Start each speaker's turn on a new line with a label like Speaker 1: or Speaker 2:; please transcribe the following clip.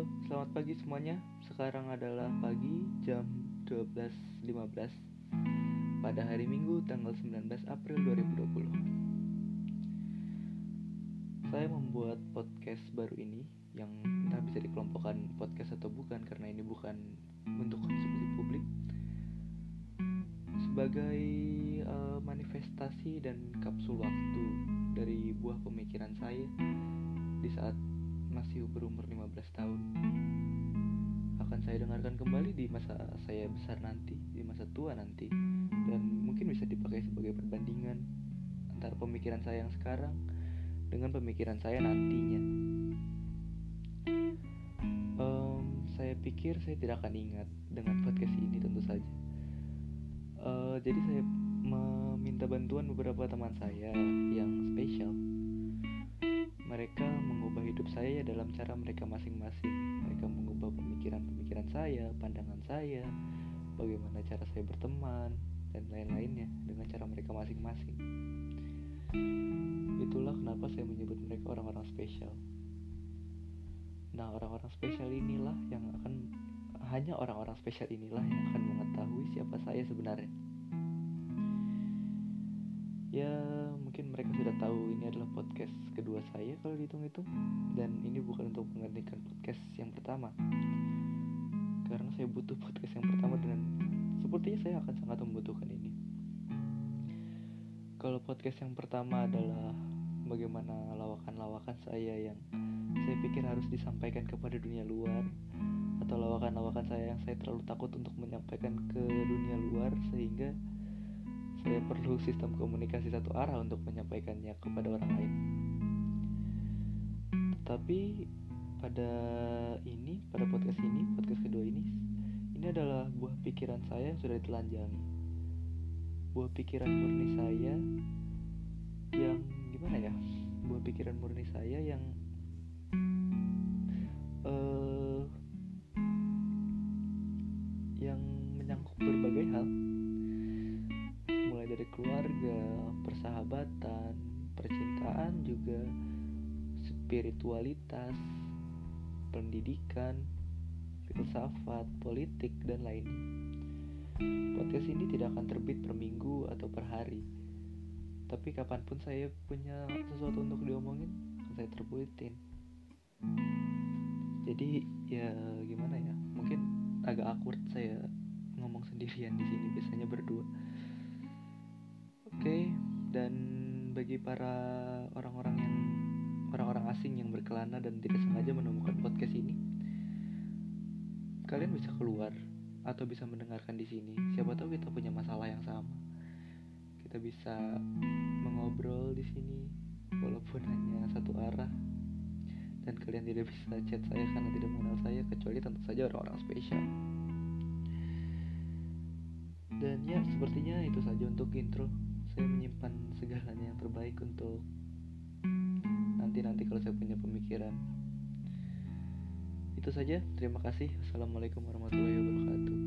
Speaker 1: Selamat pagi semuanya. Sekarang adalah pagi jam 12.15 pada hari Minggu tanggal 19 April 2020. Saya membuat podcast baru ini yang entah bisa dikelompokkan podcast atau bukan karena ini bukan untuk konsumsi publik sebagai uh, manifestasi dan kapsul waktu dari buah pemikiran saya di saat masih berumur 15 tahun akan saya dengarkan kembali di masa saya besar nanti, di masa tua nanti dan mungkin bisa dipakai sebagai perbandingan antara pemikiran saya yang sekarang dengan pemikiran saya nantinya. Um, saya pikir saya tidak akan ingat dengan podcast ini tentu saja. Uh, jadi saya meminta bantuan beberapa teman saya yang spesial hidup saya dalam cara mereka masing-masing. Mereka mengubah pemikiran-pemikiran saya, pandangan saya, bagaimana cara saya berteman, dan lain-lainnya dengan cara mereka masing-masing. Itulah kenapa saya menyebut mereka orang-orang spesial. Nah, orang-orang spesial inilah yang akan hanya orang-orang spesial inilah yang akan mengetahui siapa saya sebenarnya. Ya, mungkin mereka sudah tahu ini adalah podcast kedua saya kalau dihitung-hitung dan ini bukan untuk menggantikan podcast yang pertama. Karena saya butuh podcast yang pertama dan sepertinya saya akan sangat membutuhkan ini. Kalau podcast yang pertama adalah bagaimana lawakan-lawakan saya yang saya pikir harus disampaikan kepada dunia luar atau lawakan-lawakan saya yang saya terlalu takut untuk menyampaikan ke dunia luar sehingga saya perlu sistem komunikasi satu arah untuk menyampaikannya kepada orang lain. Tetapi pada ini, pada podcast ini, podcast kedua ini, ini adalah buah pikiran saya yang sudah ditelanjangi. Buah pikiran murni saya yang gimana ya? Buah pikiran murni saya yang persahabatan, percintaan juga, spiritualitas, pendidikan, filsafat, politik, dan lainnya. Podcast ini tidak akan terbit per minggu atau per hari. Tapi kapan pun saya punya sesuatu untuk diomongin, saya terbitin. Jadi ya gimana ya? Mungkin agak awkward saya ngomong sendirian di sini biasanya berdua. Bagi para orang-orang yang orang-orang asing yang berkelana dan tidak sengaja menemukan podcast ini, kalian bisa keluar atau bisa mendengarkan di sini. Siapa tahu kita punya masalah yang sama. Kita bisa mengobrol di sini walaupun hanya satu arah dan kalian tidak bisa chat saya karena tidak mengenal saya kecuali tentu saja orang-orang spesial. Dan ya, sepertinya itu saja untuk intro saya menyimpan segalanya terbaik untuk nanti-nanti kalau saya punya pemikiran. Itu saja, terima kasih. Assalamualaikum warahmatullahi wabarakatuh.